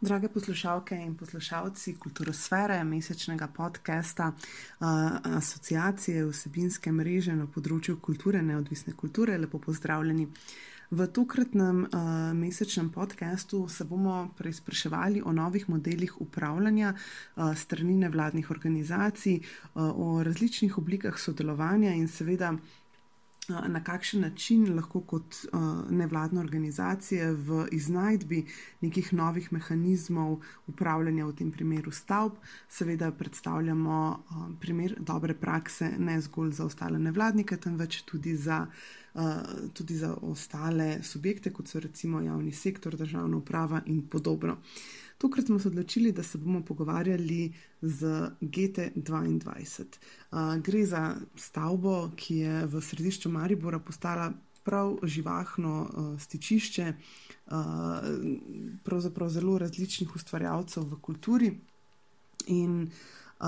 Drage poslušalke in poslušalci kulturosfere, mesečnega podcasta uh, Asociacije vsebinske mreže na področju kulture, neodvisne kulture, lepo pozdravljeni. V tokratnem uh, mesečnem podkastu se bomo preizpraševali o novih modelih upravljanja uh, strani nevladnih organizacij, uh, o različnih oblikah sodelovanja in seveda na kakšen način lahko kot nevladne organizacije v iznajdbi nekih novih mehanizmov upravljanja, v tem primeru stavb, seveda predstavljamo primer dobre prakse ne zgolj za ostale nevladnike, temveč tudi za, tudi za ostale subjekte, kot so recimo javni sektor, državna uprava in podobno. Tokrat smo se odločili, da se bomo pogovarjali z GT2. Uh, gre za stavbo, ki je v središču Maribora postala prav živahno uh, stičišče, uh, pravzaprav zelo različnih ustvarjalcev v kulturi. In uh,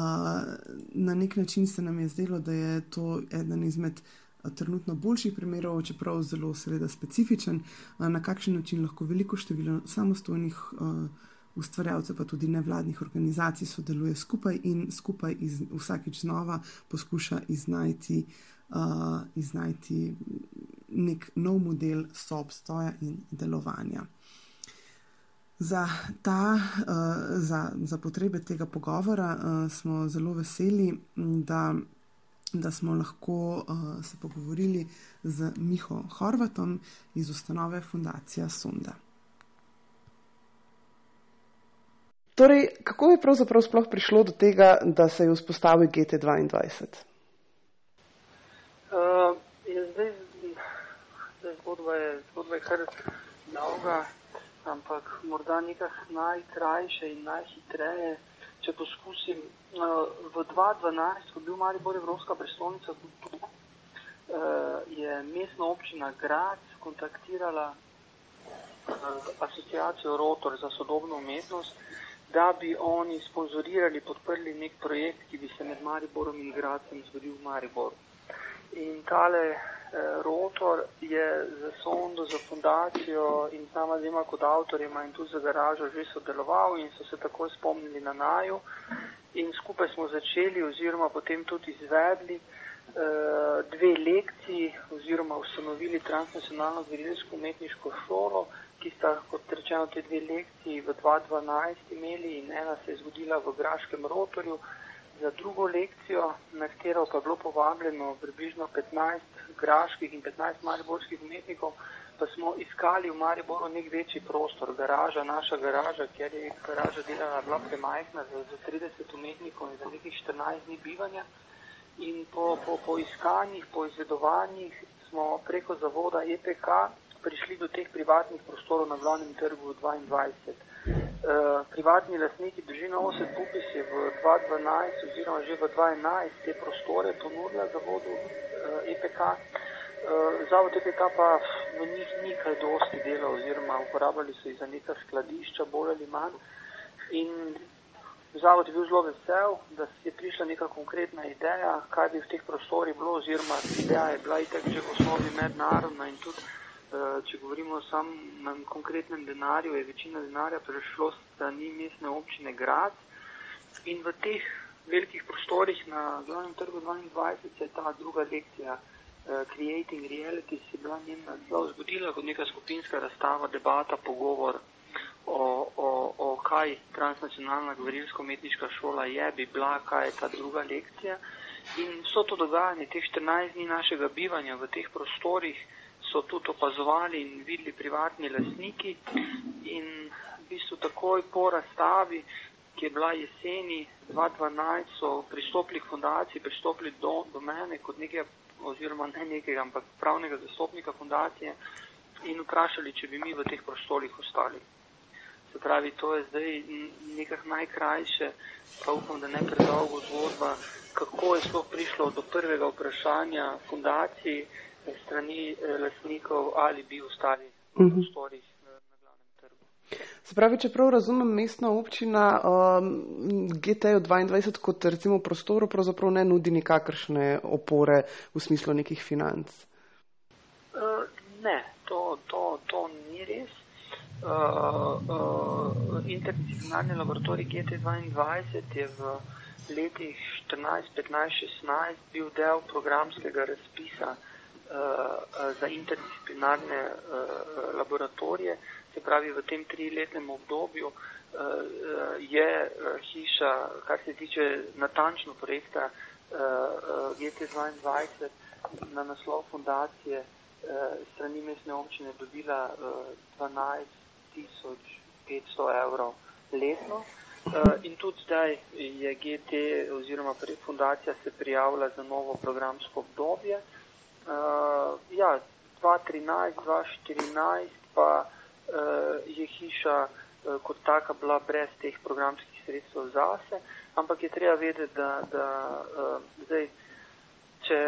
na nek način se nam je zdelo, da je to eden izmed. Trenutno boljših primerov, čeprav zelo, seveda, specifičen, na kakšen način lahko veliko število samostojnih uh, ustvarjalcev, pa tudi nevladnih organizacij sodeluje skupaj in skupaj iz, vsakič znova poskuša iznajti, uh, iznajti nek nov model soobstoja in delovanja. Za, ta, uh, za, za potrebe tega pogovora uh, smo zelo veseli, da, da smo lahko uh, se pogovorili z Miho Horvatom iz ustanove Fundacija Sonda. Torej, kako je pravzaprav sploh prišlo do tega, da se je vzpostavil GT2? Uh, je zdaj, zdaj zgodba, je, zgodba je kar dolga, ampak morda nekaj najkrajše in najhitreje. Če poskusim, uh, v 2012, ko je bil Maribor Evropska prestolnica, uh, je mestna občina Grad kontaktirala uh, asociacijo Rotor za sodobno umetnost da bi oni sponzorirali, podprli nek projekt, ki bi se med Mariborom in Gradcem zgodil v Mariboru. In tale eh, rotor je za sondo, za fundacijo in sama dvema kot avtorjema in tudi za garažo že sodeloval in so se takoj spomnili na naju in skupaj smo začeli oziroma potem tudi izvedli eh, dve lekciji oziroma ustanovili transnacionalno gverilsko umetniško šolo, ki sta, kot rečeno, te dve lekciji v 2012 imeli in ena se je zgodila v Graškem rotorju za drugo lekcijo, na katero pa je bilo povabljeno približno 15 graških in 15 mariborskih umetnikov, pa smo iskali v Mariboru nek večji prostor, garaža, naša garaža, kjer je garaža delala bila premajhna za, za 30 umetnikov in za nekih 14 dni bivanja. In po, po, po iskanjih, po izvedovanjih smo preko zavoda EPK prišli do teh privatnih prostorov na glavnem trgu 22. Uh, eh, privatni lastniki družina Osed Pupis je v 2012 oziroma že v 2011 te prostore ponudila zavodu uh, EPK. Uh, zavod EPK pa v njih ni kaj dosti dela oziroma uporabljali so jih za neka skladišča bolj ali manj. In zavod je bil zelo vesel, da je prišla neka konkretna ideja, kaj bi v teh prostorih bilo oziroma ideja je bila itak že v osnovi mednarodna in tudi Eh, če govorimo samo na konkretnem denarju, je večina denarja prešlo strani mestne občine Grad in v teh velikih prostorih na glavnem trgu 22 se je ta druga lekcija uh, Creating Reality si bila njena zelo zgodila kot neka skupinska razstava, debata, pogovor o, o, o kaj transnacionalna govorilsko-umetniška šola je, bi bila, kaj je ta druga lekcija. In so to dogajanje, teh 14 dni našega bivanja v teh prostorih, so tudi opazovali in videli privatni lasniki in v bistvu takoj po razstavi, ki je bila jeseni 2012, so pristopili k fundaciji, pristopili do, do mene kot nekega, oziroma ne nekega, ampak pravnega zastopnika fundacije in vprašali, če bi mi v teh prostorih ostali. Se pravi, to je zdaj nekak najkrajše, pa upam, da ne predolgo zgodba, kako je sploh prišlo do prvega vprašanja fundaciji, strani eh, lasnikov ali bi ostali v mhm. prostorih na, na glavnem trgu. Se pravi, če prav razumem, mestna občina um, GTO 22 kot recimo prostoru pravzaprav ne nudi nikakršne opore v smislu nekih financ. Uh, ne, to, to, to ni res. Uh, uh, interdisciplinarni laboratorij GT22 je v letih 14, 15, 16 bil del programskega razpisa uh, za interdisciplinarne uh, laboratorije, se pravi v tem triletnem obdobju uh, je hiša, kar se tiče natančno projekta uh, uh, GT22 na naslov fundacije strani mestne občine dobila uh, 12 tisoč 500 evrov letno. In tudi zdaj je GT oziroma fundacija se prijavila za novo programsko obdobje. Uh, ja, 2013, 2014 pa uh, je hiša uh, kot taka bila brez teh programskih sredstev zase, ampak je treba vedeti, da, da uh, zdaj, če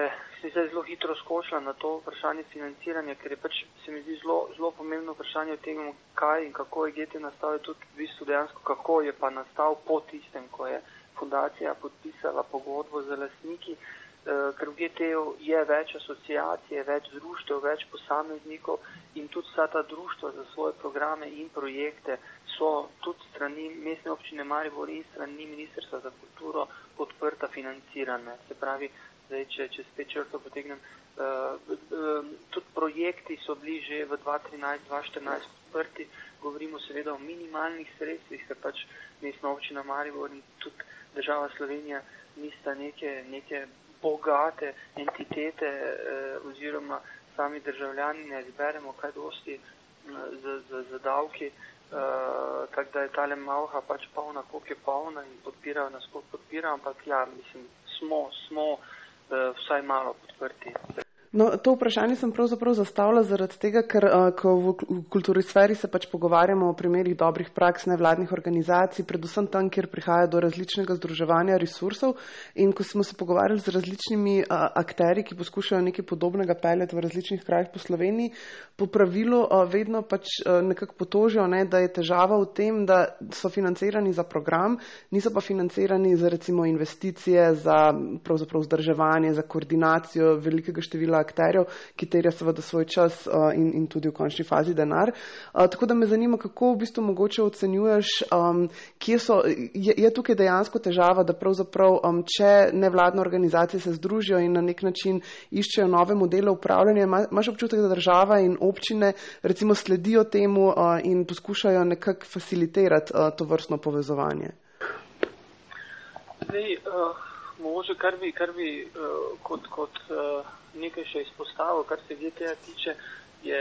si zdaj zelo hitro skočila na to vprašanje financiranja, ker je pač se mi zdi zelo, zelo pomembno vprašanje o tem, kaj in kako je GT nastal, tudi v bistvu dejansko, kako je pa nastal po tistem, ko je fundacija podpisala pogodbo z lasniki, eh, ker v GT-u je več asociacije, več društev, več posameznikov in tudi vsa ta društva za svoje programe in projekte so tudi strani mestne občine Maribor in strani Ministrstva za kulturo podprta financirane. Se pravi, Zdaj, če, če spet črto potegnem, uh, uh, tudi projekti so bili že v 2013-2014 odprti, govorimo seveda o minimalnih sredstvih, ker pač mestna občina Maribor in tudi država Slovenija nista neke, neke bogate entitete uh, oziroma sami državljani ne izberemo kaj dosti uh, z, z, z davki, uh, tako da je tale malha pač polna, koliko je polna in podpirajo nas, koliko podpirajo, ampak ja, mislim, smo, smo vsaj malo podprti. No, to vprašanje sem pravzaprav zastavila zaradi tega, ker uh, ko v, kulturi sferi se pač pogovarjamo o primerih dobrih praks nevladnih organizacij, predvsem tam, kjer prihaja do različnega združevanja resursov. In ko smo se pogovarjali z različnimi uh, akteri, ki poskušajo nekaj podobnega peljati v različnih krajih po Sloveniji, po pravilu uh, vedno pač uh, nekako potožijo, ne, da je težava v tem, da so financirani za program, niso pa financirani za recimo investicije, za pravzaprav vzdrževanje, za koordinacijo velikega števila akterjev, ki terja seveda svoj čas uh, in, in tudi v končni fazi denar. Uh, tako da me zanima, kako v bistvu mogoče ocenjuješ, um, kje so, je, je tukaj dejansko težava, da pravzaprav, um, če nevladne organizacije se združijo in na nek način iščejo nove modele upravljanja, imaš občutek, da država in občine recimo sledijo temu uh, in poskušajo nekako facilitirati uh, to vrstno povezovanje. Zdaj, uh, mogoče kar bi, kar bi uh, kot, kot uh, nekaj še izpostavil, kar se GTA tiče, je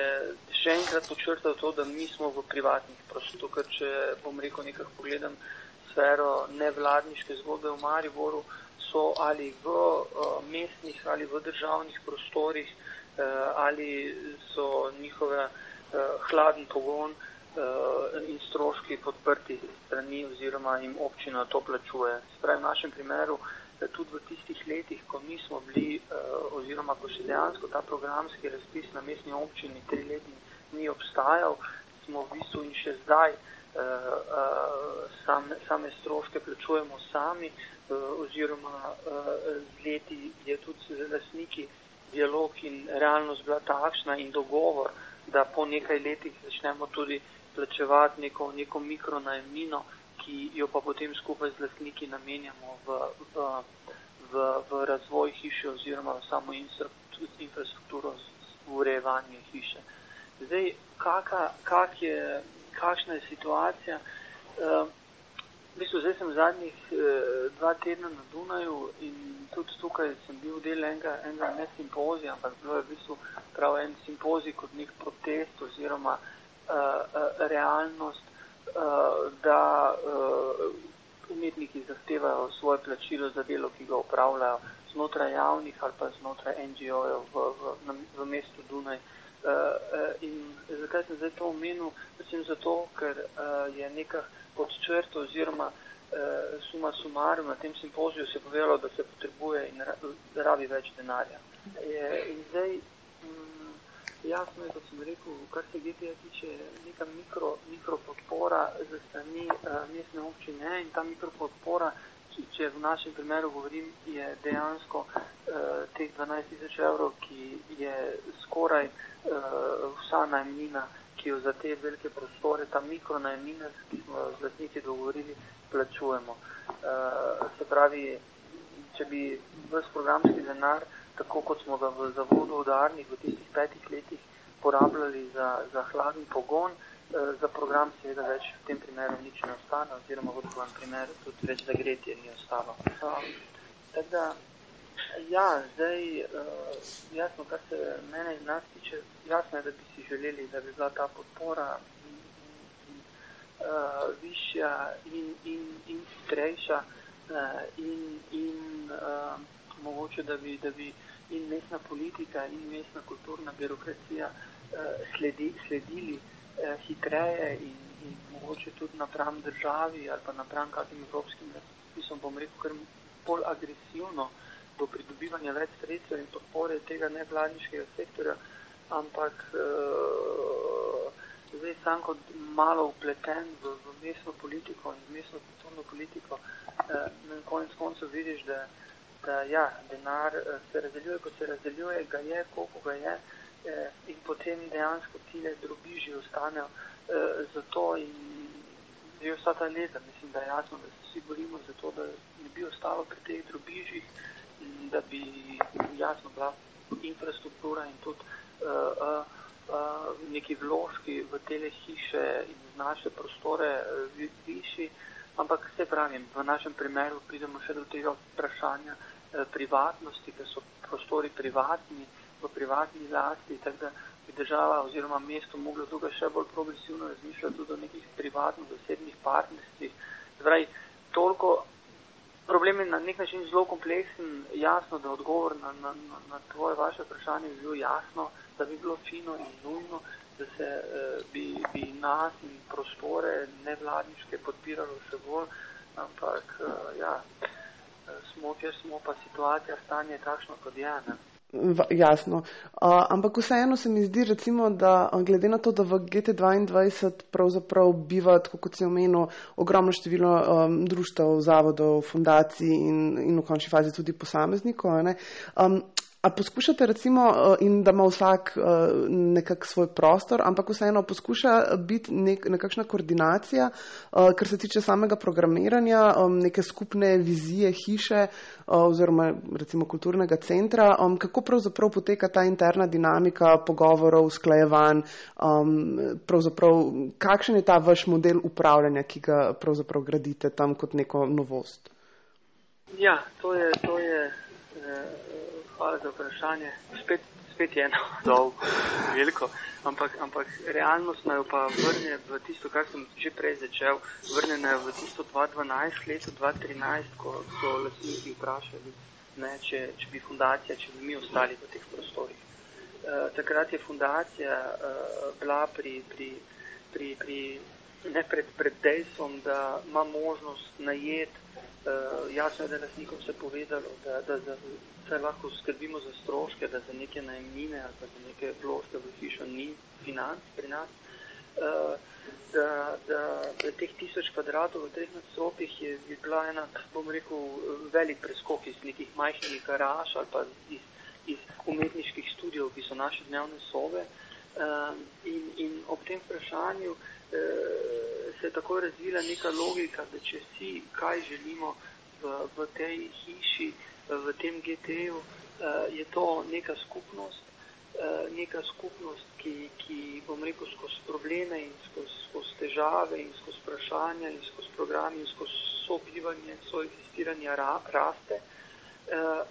še enkrat počrtal to, da mi smo v privatnih prostorih. Ker če bom rekel nekaj pogledam sfero nevladniške zgodbe v Mariboru, so ali v uh, mestnih ali v državnih prostorih uh, ali so njihove uh, hladen pogon uh, in stroški podprti strani oziroma jim občina to plačuje. Spravi v našem primeru uh, tudi v tistih letih, ko nismo bili uh, oziroma ko še dejansko ta programski razpis na mestni občini tri leti ni obstajal, smo v bistvu in še zdaj uh, uh, same, same stroške plačujemo sami oziroma z leti je tudi z lasniki dialog in realnost bila takšna in dogovor, da po nekaj letih začnemo tudi plačevati neko, neko mikronajemnino, ki jo pa potem skupaj z lastniki namenjamo v, v, v, v razvoj hiše oziroma v samo infrastrukturo urejevanje hiše. Zdaj, kaka, kak je, kakšna je situacija? Uh, v bistvu, zdaj sem zadnjih uh, dva tedna na Dunaju in tudi tukaj sem bil del enega, enega ne simpozija, ampak bilo je v bistvu prav en simpozij kot nek protest oziroma uh, uh, realnost da uh, umetniki zahtevajo svoje plačilo za delo, ki ga upravljajo znotraj javnih ali pa znotraj NGO-jev v, v, v mestu Dunaj. Uh, in zakaj sem zdaj to omenil? Predvsem zato, ker je neka pod črto oziroma suma sumarum na tem simpoziju se povedalo, da se potrebuje in rabi več denarja. In zdaj Jasno je, kot sem rekel, kar se GTA tiče, neka mikro, mikro podpora za strani uh, mestne občine in ta mikro podpora, ki, če v našem primeru govorim, je dejansko uh, teh 12 tisoč evrov, ki je skoraj uh, vsa najmnina, ki jo za te velike prostore, ta mikronajmine, ki smo z lastniki dogovorili, plačujemo. Uh, se pravi, če bi vse programski denar, tako kot smo ga v zavodu udarnih v tistih petih letih porabljali za, za hladni pogon, uh, za program seveda več v tem primeru nič ne ostane, oziroma v drugem primeru tudi več zagretje ni ostalo. Um, tako da, ja, zdaj, uh, jasno, kar se mene in nas tiče, jasno je, da bi si želeli, da bi bila ta podpora uh, višja in, in, in hitrejša uh, in, in uh, mogoče, da bi, da bi in mestna politika in mestna kulturna birokracija uh, sledi, sledili uh, hitreje in, in mogoče tudi napram državi ali pa napram kakšnim evropskim razpisom, bom rekel, kar bolj agresivno do pridobivanja več sredstev in podpore tega nevladniškega sektorja, ampak uh, zdaj sam kot malo upleten v, v mestno politiko in mestno kulturno politiko, eh, na konec koncev vidiš, da, da ja, denar eh, se razdeljuje, ko se razdeljuje, ga je, koliko ga je eh, in potem dejansko tile drobiži ostanejo eh, za to in že vsa ta leta, mislim, da je jasno, da se vsi borimo za to, da ne bi ostalo pri teh drobižih in da bi jasno bila infrastruktura in tudi uh, uh, neki vložki v tele hiše in naše prostore višji, ampak se pravim, v našem primeru pridemo še do tega vprašanja privatnosti, ker so prostori privatni, v privatni lasti, tako da bi država oziroma mesto moglo tukaj še bolj progresivno razmišljati tudi o nekih privatno-zasebnih partnerstvih. Zdaj, toliko problem je na nek način zelo kompleksen, jasno, da odgovor na, na, na, tvoje vaše vprašanje je bil jasno, da bi bilo fino in nujno, da se uh, bi, bi nas in prostore nevladniške podpiralo še bolj, ampak uh, ja, smo, kjer smo, pa situacija, stanje je takšno, kot je. Ne? Jasno. Uh, ampak vseeno se mi zdi, recimo, da glede na to, da v GT22 pravzaprav biva, kot si omenil, ogromno število um, društev, zavodov, fundacij in, in v končni fazi tudi posameznikov, um, A poskušate recimo, eh, in da ima vsak eh, nekak svoj prostor, ampak vseeno poskuša biti nek, nekakšna koordinacija, eh, kar se tiče samega programiranja, neke skupne vizije hiše oziroma recimo kulturnega centra, kako pravzaprav poteka ta interna dinamika pogovorov, sklajevanj, pravzaprav kakšen je ta vaš model upravljanja, ki ga pravzaprav gradite tam kot neko novost? Ja, to je, to je eh hvala za vprašanje. Spet, spet je eno dolgo, veliko, ampak, ampak realnost naj pa vrne v tisto, kar sem že prej začel, vrne naj v tisto 2012, leto 2013, ko so lastniki vprašali, ne, če, če bi fundacija, če bi mi ostali v teh prostorih. Uh, takrat je fundacija uh, bila pri, pri, pri, pri ne pred, pred dejstvom, da ima možnost najeti, uh, jasno je, da je lastnikom se povedalo, da, da, da, saj lahko skrbimo za stroške, da za neke najemnine ali za neke vložke v hišo ni financ pri nas. Uh, da, da, da teh tisoč kvadratov v treh nadstropjih je, je bila ena, bom rekel, velik preskok iz nekih majhnih garaž ali pa iz, iz umetniških studijev, ki so naše dnevne sobe. Uh, in, in ob tem vprašanju uh, se je tako razvila neka logika, da če si kaj želimo v, v tej hiši, v tem GT-ju, uh, je to neka skupnost, uh, neka skupnost, ki, ki, bom rekel, skozi probleme in skozi, skozi težave in skozi vprašanja in skozi programe in skozi sobivanje, soexistiranje ra, raste. Uh,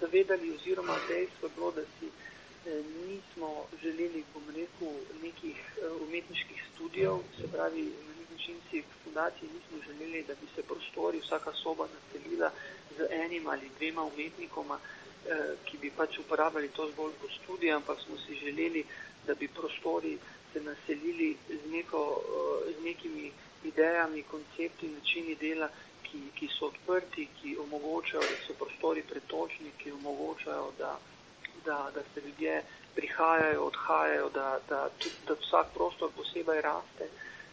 zavedali oziroma dejstvo je bilo, da si nismo želeli, bom rekel, nekih umetniških studijev, se pravi, na nek način si v fundaciji nismo želeli, da bi se prostori, vsaka soba naselila z enim ali dvema umetnikoma, eh, ki bi pač uporabljali to zgolj kot študij, ampak smo si želeli, da bi prostori se naselili z, neko, eh, z nekimi idejami, koncepti, načini dela, ki, ki so odprti, ki omogočajo, da so prostori pretočni, ki omogočajo, da, da, da se ljudje prihajajo, odhajajo, da, da, da vsak prostor posebej raste.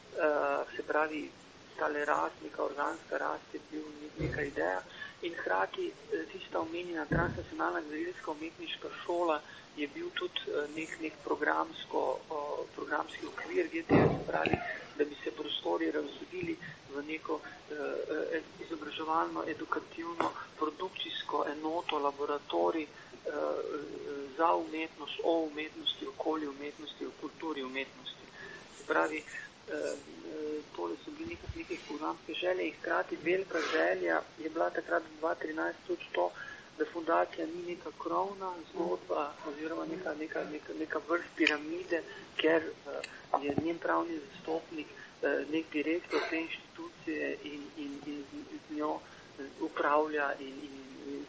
Uh, se pravi, ta le rast, neka organska rast je bil neka ideja In hkrati tista omenjena transnacionalna gledalska umetniška šola je bil tudi nek, nek programsko, programski okvir GTS, pravi, da bi se prostori razvili v neko eh, izobraževalno, edukativno, produkcijsko enoto, laboratorij eh, za umetnost, o umetnosti, okolju umetnosti, o kulturi umetnosti. Se pravi, eh, tole so bili nekaj nekih programske želje in hkrati velika želja je bila takrat 2013 tudi to, da fundacija ni neka krovna zgodba oziroma neka, neka, neka, neka vrst piramide, ker uh, je njen pravni zastopnik uh, nek direktor te inštitucije in, in, in z njo upravlja in, in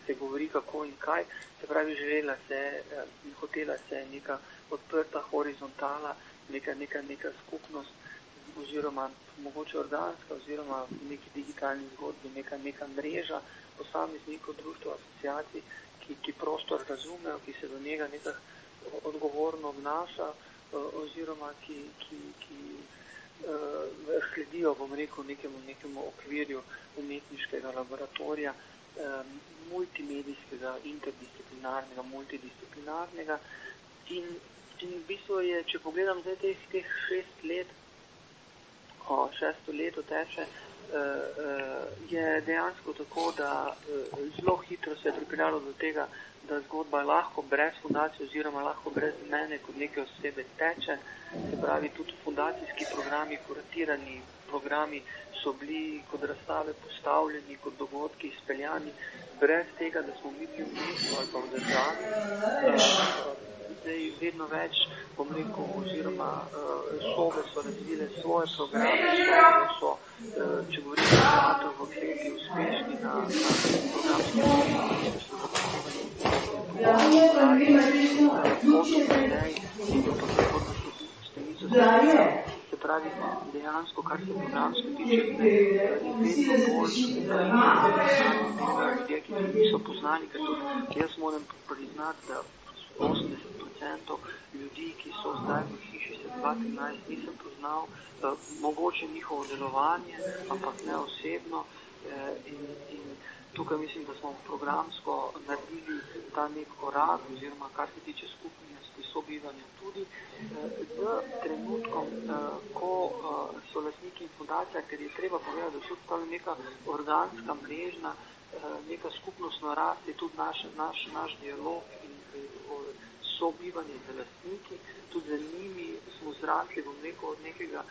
se govori kako in kaj. Se pravi, želela se in uh, hotela se neka odprta horizontala, neka, neka, neka skupnost oziroma mogoče organska oziroma neki digitalni zgodbi, neka, neka mreža posameznikov, društva, asociacij, ki, ki prostor razumejo, ki se do njega nekako odgovorno obnaša oziroma ki, ki, ki uh, sledijo, bom rekel, nekemu, nekemu okvirju umetniškega laboratorija, um, multimedijskega, interdisciplinarnega, multidisciplinarnega. In, in v bistvu je, če pogledam zdaj teh, teh šest let, o šesto leto teče, uh, uh, je dejansko tako, da uh, zelo hitro se je pripeljalo do tega, da zgodba lahko brez fundacije oziroma lahko brez mene kot neke osebe teče. Se pravi, tudi fundacijski programi, kuratirani programi so bili kot razstave postavljeni, kot dogodki izpeljani, brez tega, da smo mi bili v mestu ali pa v državi. Zdaj vedno več, rekel, oziroma uh, šove so razvile svoje programe, šove so, uh, če govorimo o teatru v Kleti, uspešni na, na programski programi, ki so Se pravi, dejansko, kar se programsko tiče, je vedno bolj ljudje, ki niso poznali, ker tudi jaz moram priznati, da 80% ljudi, ki so zdaj v hiši, se 2013 nisem poznal, mogoče njihovo delovanje, ampak ne osebno. In, in tukaj mislim, da smo programsko naredili ta nek korak, oziroma kar se tiče skupnosti sobivanja tudi z trenutkom, ko so lasniki in fundacija, ker je treba povedati, da so to neka organska mrežna, neka skupnostna rast, je tudi naš, naš, naš dialog in sobivanje z lasniki, tudi za njimi smo zrasli v neko od nekega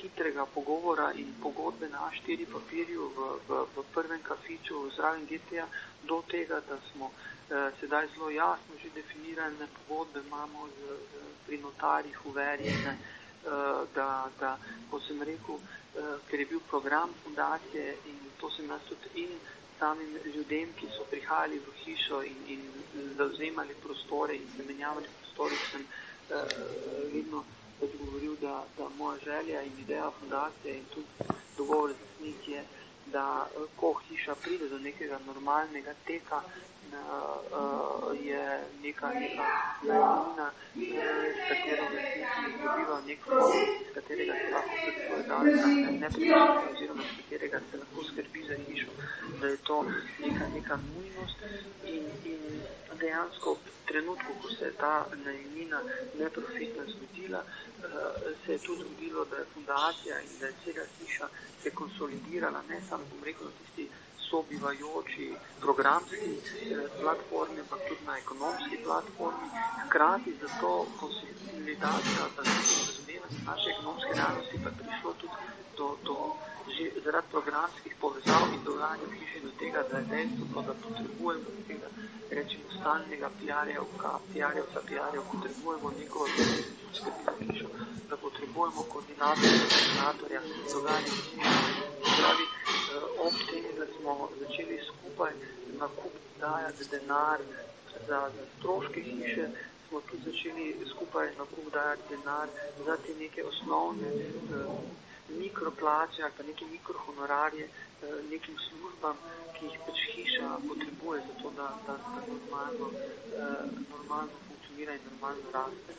hitrega pogovora in pogodbe na A4 papirju v, v, v prvem kafiču zraven GTA do tega, da smo eh, sedaj zelo jasno že definirane pogodbe imamo z, z, pri notarjih uverjene, eh, da, da, ko sem rekel, eh, ker je bil program fundacije in to sem nas tudi in samim ljudem, ki so prihajali v hišo in, in zavzemali prostore in zamenjavali prostore, sem eh, vedno odgovoril, da, da moja želja in ideja fundacije in tudi dogovor z njih je, da ko hiša pride do nekega normalnega teka, uh, je neka neka najemnina, s katero resnici dobiva nek fond, s katerega se lahko tudi dan ne pripravi oziroma s katerega se lahko skrbi za hišo, da je to neka, neka nujnost in, in dejansko v trenutku, ko se je ta najemnina neprofitna zgodila, se je tudi zgodilo, da je fundacija in da je cela hiša se konsolidirala, ne samo, bom rekel, na tisti sobivajoči programski eh, platformi, pa tudi na ekonomski platformi, hkrati za to konsolidacijo, da se razumevanje naše ekonomske realnosti, pa prišlo tudi do, do že zaradi programskih povezav in dogajanja v hiši do tega, da je dejstvo, da potrebujemo tega, rečemo, stalnega PR-jevka, PR-jevca, PR-jev, potrebujemo neko skrbno hišo, da potrebujemo koordinatorja, koordinatorja, dogajanja v hiši ob tem, da smo začeli skupaj na kup dajati denar za, za stroške hiše, smo tudi začeli skupaj na kup dajati denar za te neke osnovne eh, mikroplače ali pa neke mikrohonorarje eh, nekim službam, ki jih pač hiša potrebuje za to, da, da, da normalno, eh, normalno funkcionira in normalno raste.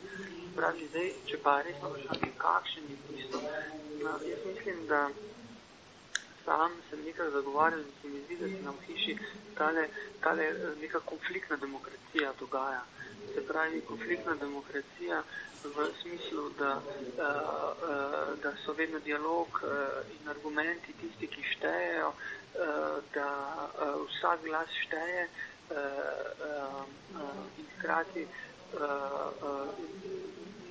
Pravi, zdaj, če pa res vprašanje, kakšen je tisto, jaz mislim, da sam sem nekaj zagovarjal in se mi zdi, da se nam v hiši tale, tale neka konfliktna demokracija dogaja. Se pravi, konfliktna demokracija v smislu, da, da so vedno dialog in argumenti tisti, ki štejejo, da vsak glas šteje in hkrati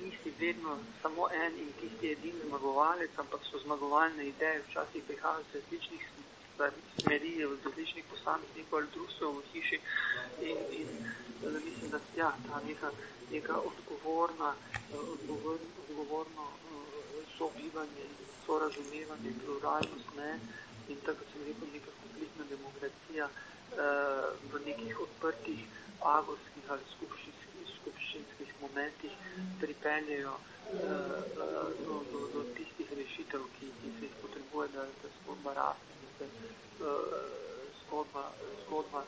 nisi vedno samo en in tisti edini zmagovalec, ampak so zmagovalne ideje, včasih prihajajo iz različnih smeri, iz različnih posameznikov ali društv v hiši. In, in mislim, da ja, ta neka, neka odgovorna, odgovor, odgovorno sobivanje, sorazumevanje, pluralnost, ne, in tako sem rekel, neka konfliktna demokracija v nekih odprtih agorskih ali skupščinskih momentih pripeljejo do, do, do tistih rešitev, ki, ki se jih potrebuje, da se zgodba raste, da se zgodba, zgodba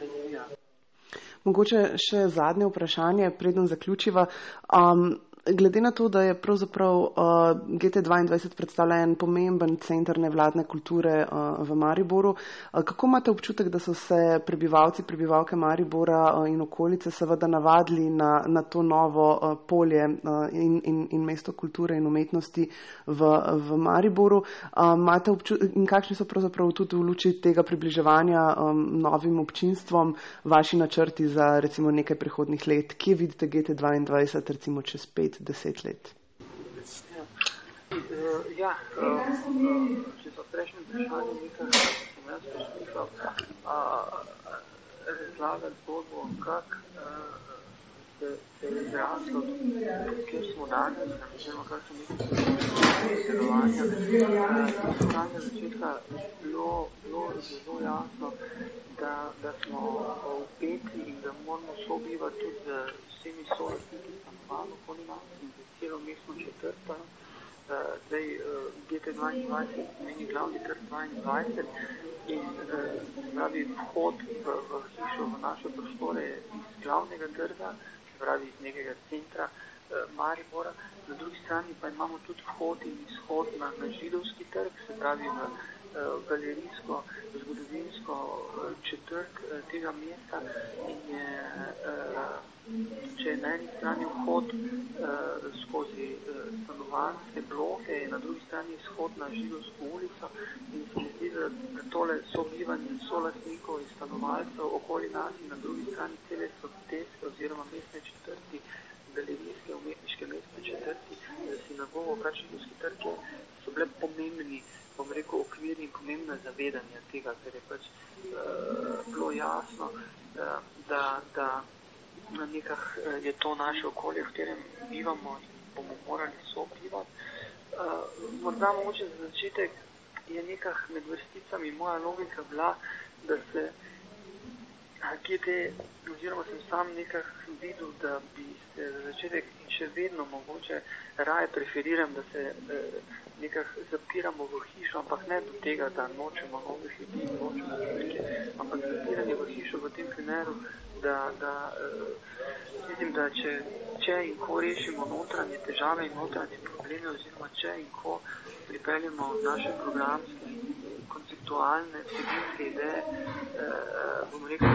razvija. Mogoče še zadnje vprašanje, predem zaključiva. Um, glede na to, da je pravzaprav uh, GT22 predstavlja en pomemben center nevladne kulture uh, v Mariboru, uh, kako imate občutek, da so se prebivalci, prebivalke Maribora uh, in okolice seveda navadili na, na to novo uh, polje uh, in, in, in mesto kulture in umetnosti v, v Mariboru? Uh, občutek, in kakšni so pravzaprav tudi v luči tega približevanja um, novim občinstvom vaši načrti za recimo nekaj prihodnih let? Kje vidite GT22 recimo čez pet? Deset let. Ja, če so prejšnje vprašanje nekaj, sem jaz poslušal razlagati zgodbo, kak se je izraslo, kjer smo danes, oziroma kak so nekaj delovanja. Samega začetka bilo, bilo zelo jasno, da, da smo upeti in da moramo sobivati tudi z vsemi solastniki stanovanj okoli nas in za celo mestno četrta. Uh, zdaj, uh, GT22 meni glavni trg 22 in uh, pravi vhod v, v hišo, v naše prostore iz glavnega trga, pravi iz nekega centra uh, Maribora. Na drugi strani pa imamo tudi vhod in izhod na, na židovski trg, se pravi uh, galerijsko, zgodovinsko uh, četrt uh, tega mesta in je če je na eni strani vhod skozi stanovanske bloke, je na drugi strani izhod na židovsko ulico in se mi zdi, da, tole sobivanje solastnikov in stanovalcev okoli nas in na drugi strani cele soteske oziroma mestne četrti, galerijske umetniške mestne četrti, sinagogo, kačinski trge, so bile pomembni, bom rekel, okvirni in pomembne zavedanja tega, ker je pač uh, bilo jasno, da, da, da nekah eh, je to naše okolje, v katerem bivamo in bomo morali sobivati. Uh, morda mogoče za začetek je nekah med vrsticami moja logika bila, da se GT, oziroma sem sam nekah videl, da bi se za začetek in še vedno mogoče raje preferiram, da se uh, nekah zapiramo v hišo, ampak ne do tega, da nočemo novih ljudi, nočemo številke, ampak zapiranje v hišo v tem primeru, da, da uh, vidim, da če, če in ko rešimo notranje težave in notranje probleme, oziroma če in ko pripeljemo naše programske in konceptualne vsebinske ideje, uh, bom rekel,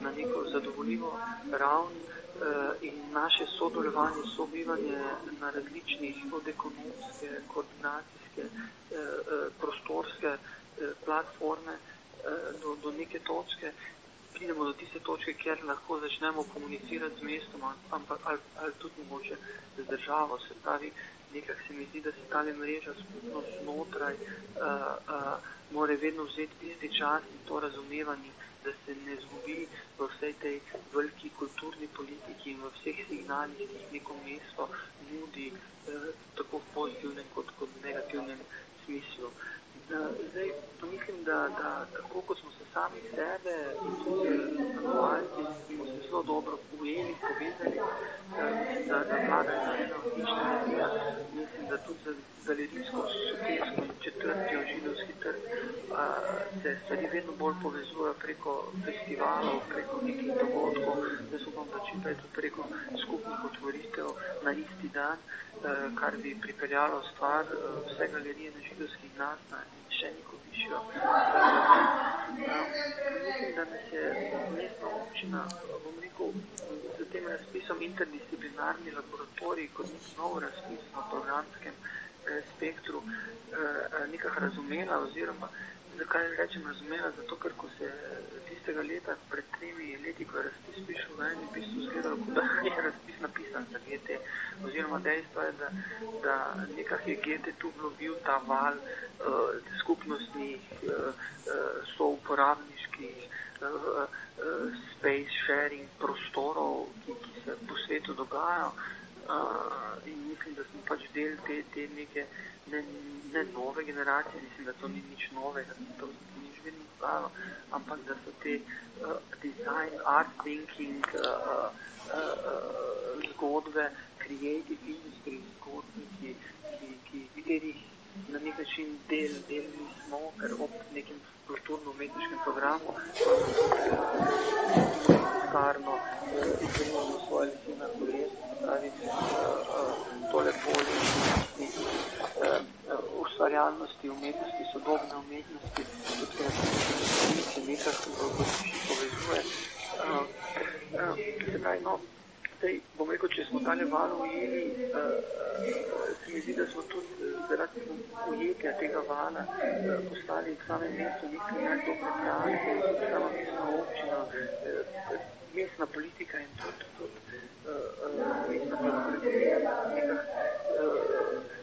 na neko zadovoljivo ravni, Eh, in naše sodelovanje, sobivanje na različnih od ekonomske, koordinacijske, eh, eh, prostorske platforme do, do neke točke, pridemo do tiste točke, kjer lahko začnemo komunicirati z mestom, ampak ali, ali tudi mogoče z državo. Se pravi, nekaj se mi zdi, da se ta mreža skupnost znotraj uh, uh, more vedno vzeti tisti čas in to razumevanje da se ne zgubi v vsej tej veliki kulturni politiki in v vseh signalih, ki jih neko mesto nudi, eh, tako v pozitivnem kot v negativnem smislu. Eh, zdaj, mislim, da, da tako kot smo se sami sebe tudi stanovalci, smo se zelo dobro ujeli, povezali, eh, da, da vlada je ena odlična energija, mislim, da tudi za galerijsko, sotesko in četrtijo židovski trg, se stvari vedno bolj povezujejo preko festivalov, preko nekih dogodkov, jaz upam, da čim prej tudi preko skupnih otvoritev na isti dan, kar bi pripeljalo stvar vse galerije na židovskih nas na še neko višjo Mislim, da nas je mestna občina, bom rekel, z tem razpisom interdisciplinarni laboratorij kot nek nov razpis na programskem spektru nekako razumela oziroma zakaj rečem razumela, zato ker ko se tistega leta pred tremi leti, ko je razpis prišel ven, v bistvu zgledalo, da je razpis napisan za GT oziroma dejstvo je, da, da nekako je GT tu vlobil ta val uh, skupnostnih uh, uh, souporabniških uh, uh, space sharing prostorov, ki, ki se po svetu dogajajo uh, in mislim, da smo pač del te, te neke ne, ne nove generacije, mislim, da to ni nič novega, da to ni nič vedno stalo, ampak da so te uh, design, art thinking uh, uh, uh, zgodbe, creative industry zgodbe, ki, katerih na nek način del, del nismo, ker ob nekem kulturno-umetniškem programu starno izmenjamo svoje lesine na kolesno, pravi tole polje ustvarjalnosti, umetnosti, sodobne umetnosti, tudi nekako povezuje. Se pravi, no, Zdaj, bom rekel, če smo tale val ujeli, uh, se mi zdi, da smo tudi zaradi ujetja tega vala uh, postali v samem mestu nek primer dobre prakse, sama mestna občina, uh, mestna politika in tudi, tudi uh, uh, mestna birokratija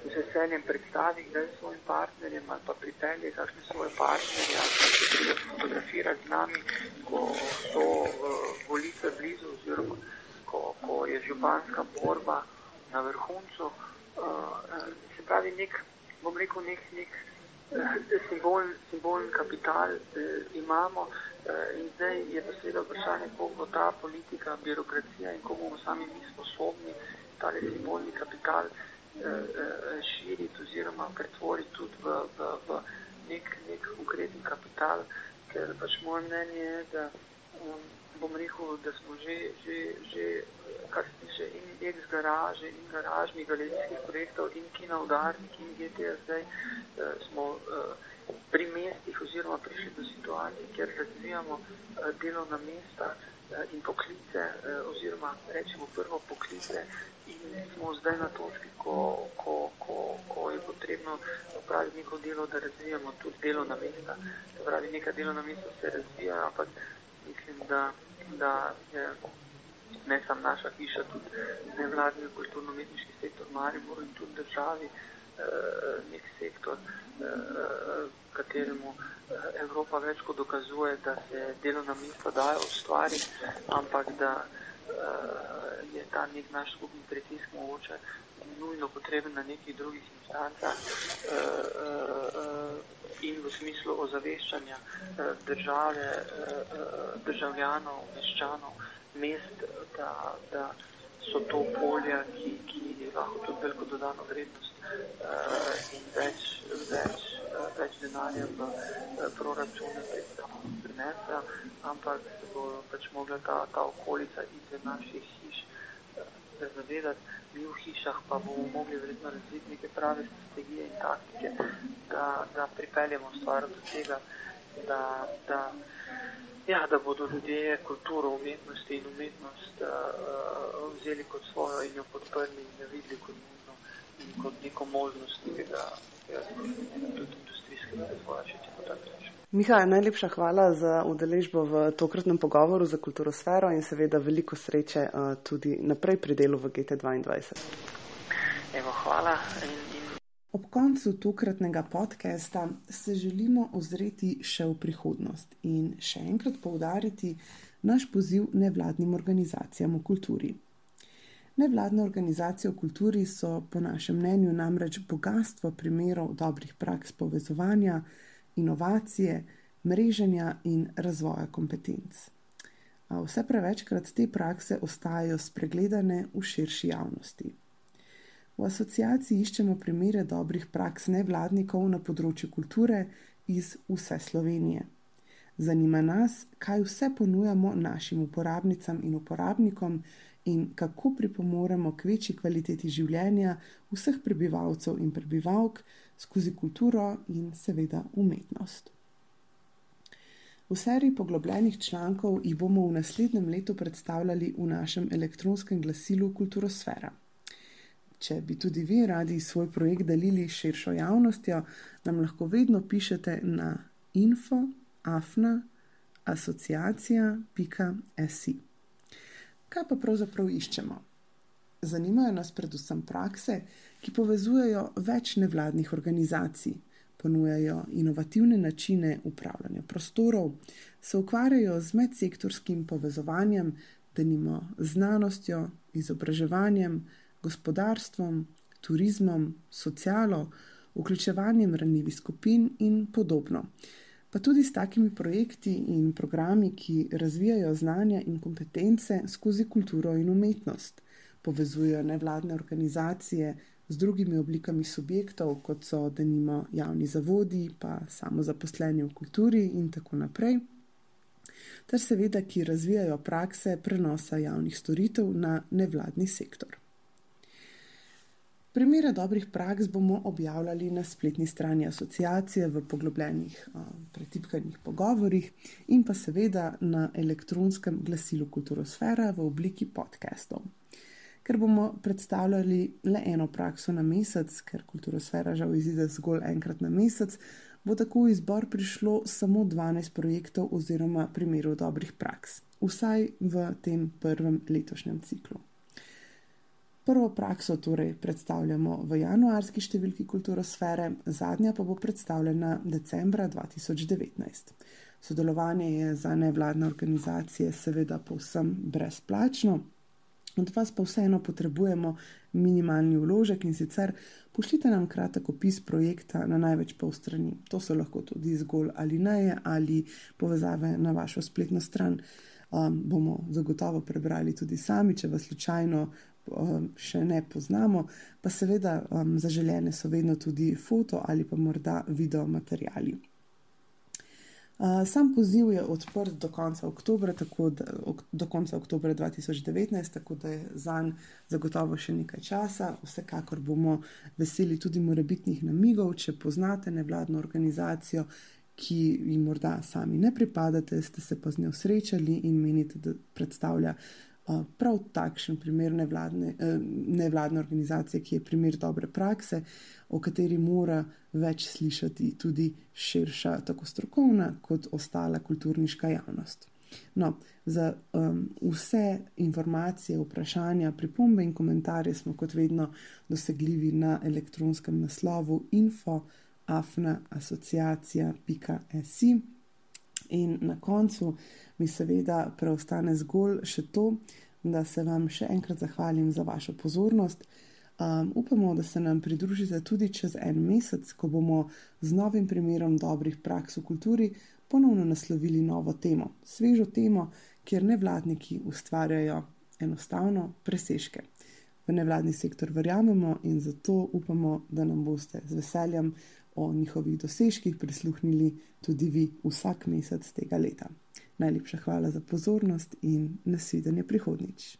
z veseljem predstavi, da je svojim partnerjem ali pa pripelje kakšne svoje partnerje pa se pride fotografirati z nami, ko so uh, volitve blizu oziroma ko, ko je županska borba na vrhuncu, uh, se pravi, nek, bom rekel, nek, nek uh, simbol, simbolni kapital uh, imamo uh, in zdaj je pa seveda vprašanje, koliko bo ta politika, birokracija in koliko bomo sami mi sposobni ta simbolni kapital uh, uh, širiti oziroma pretvoriti tudi v, v, v nek, nek konkreten kapital, ker pač moje mnenje je, da um, bom rekel, da smo že, že, že kar se tiče in ex garaže in garažnih galerijskih projektov in kina udarnik in GTA zdaj uh, smo uh, pri mestih oziroma prišli do situacije, kjer razvijamo uh, delovna mesta uh, in poklice uh, oziroma rečemo prvo poklice in smo zdaj na točki, ko, ko, ko, ko je potrebno opraviti neko delo, da razvijamo tudi delovna mesta. Se pravi, neka delovna mesta se razvijajo, ampak mislim, da da je ne samo naša hiša, tudi nevladni kulturno-umetniški sektor Maribor in tudi državi eh, nek sektor, eh, kateremu eh, Evropa več kot dokazuje, da se delovna mesta dajo ustvariti, ampak da je ta nek naš skupni pritisk mogoče nujno potreben na nekih drugih instancah in v smislu ozaveščanja države, državljanov, meščanov, mest, da, da so to polja, ki, ki lahko tudi veliko dodano vrednost in več, več, več denarja v proračune prinesa, ampak se bo pač mogla ta, ta okolica izven naših hiš zavedati, mi v hišah pa bomo mogli verjetno razviti neke prave strategije in taktike, da, da pripeljemo stvar do tega, da, da, ja, da bodo ljudje kulturo, umetnosti in umetnost uh, vzeli kot svojo in jo podprli in jo videli kot nujno kot neko možnost nekega, tudi industrijskega razvoja, če bo tako reči. Miha, najlepša hvala za udeležbo v tokratnem pogovoru za kulturosfero in seveda veliko sreče uh, tudi naprej pri delu v GT2. Evo, hvala. In... Ob koncu tokratnega podcasta se želimo ozreti še v prihodnost in še enkrat poudariti naš poziv nevladnim organizacijam v kulturi. Nevladne organizacije v kulturi so po našem mnenju namreč bogatstvo primerov dobrih praks povezovanja, inovacije, mreženja in razvoja kompetenc. Vse prevečkrat te prakse ostajajo spregledane v širši javnosti. V asociaciji iščemo primere dobrih praks nevladnikov na področju kulture iz vse Slovenije. Zanima nas, kaj vse ponujamo našim uporabnicam in uporabnikom in kako pripomoremo k večji kvaliteti življenja vseh prebivalcev in prebivalk skozi kulturo in seveda umetnost. V seriji poglobljenih člankov jih bomo v naslednjem letu predstavljali v našem elektronskem glasilu Kulturosfera. Če bi tudi vi radi svoj projekt delili s širšo javnostjo, nam lahko vedno pišete na info, afna, asociacija.si. Kaj pa pravzaprav iščemo? Zanimajo nas predvsem prakse, ki povezujejo več nevladnih organizacij, ponujajo inovativne načine upravljanja prostorov, se ukvarjajo z medsektorskim povezovanjem, denimo znanostjo, izobraževanjem, gospodarstvom, turizmom, socialo, vključevanjem ranljivih skupin in podobno. Pa tudi s takimi projekti in programi, ki razvijajo znanja in kompetence skozi kulturo in umetnost, povezujejo nevladne organizacije z drugimi oblikami subjektov, kot so denimo javni zavodi, pa samozaposleni v kulturi in tako naprej. Ter seveda, ki razvijajo prakse prenosa javnih storitev na nevladni sektor. Primere dobrih praks bomo objavljali na spletni strani asociacije v poglobljenih pretipkanih pogovorih in pa seveda na elektronskem glasilu Kulturosfera v obliki podcastov. Ker bomo predstavljali le eno prakso na mesec, ker Kulturosfera žal izide zgolj enkrat na mesec, bo tako v izbor prišlo samo 12 projektov oziroma primerov dobrih praks, vsaj v tem prvem letošnjem ciklu. Prvo prakso torej predstavljamo v januarski številki Kulturosfere, zadnja pa bo predstavljena decembra 2019. Sodelovanje je za nevladne organizacije seveda povsem brezplačno, od vas pa vseeno potrebujemo minimalni vložek in sicer pošljite nam kratek opis projekta na največ pol strani. To so lahko tudi zgolj ali neje ali povezave na vašo spletno stran. Um, bomo zagotovo prebrali tudi sami, če vas slučajno še ne poznamo, pa seveda um, zaželjene so vedno tudi foto ali pa morda video materiali. Uh, sam poziv je odprt do konca oktobra, tako da, ok, do konca oktobra 2019, tako da je zanj zagotovo še nekaj časa. Vsekakor bomo veseli tudi morebitnih namigov, če poznate nevladno organizacijo, ki jim morda sami ne pripadate, ste se pa z njo srečali in menite, da predstavlja prav takšen primer nevladne, e, nevladne organizacije, ki je primer dobre prakse, o kateri mora več slišati tudi širša, tako strokovna kot ostala kulturniška javnost. No, za um, vse informacije, vprašanja, pripombe in komentarje smo kot vedno dosegljivi na elektronskem naslovu info.afna.asociacija.si. In na koncu mi seveda preostane zgolj še to, da se vam še enkrat zahvalim za vašo pozornost. Um, upamo, da se nam pridružite tudi čez en mesec, ko bomo z novim primerom dobrih praks v kulturi ponovno naslovili novo temo, svežo temo, kjer nevladniki ustvarjajo enostavno presežke. V nevladni sektor verjamemo in zato upamo, da nam boste z veseljem o njihovih dosežkih prisluhnili tudi vi vsak mesec tega leta. Najlepša hvala za pozornost in nasvidenje prihodnič.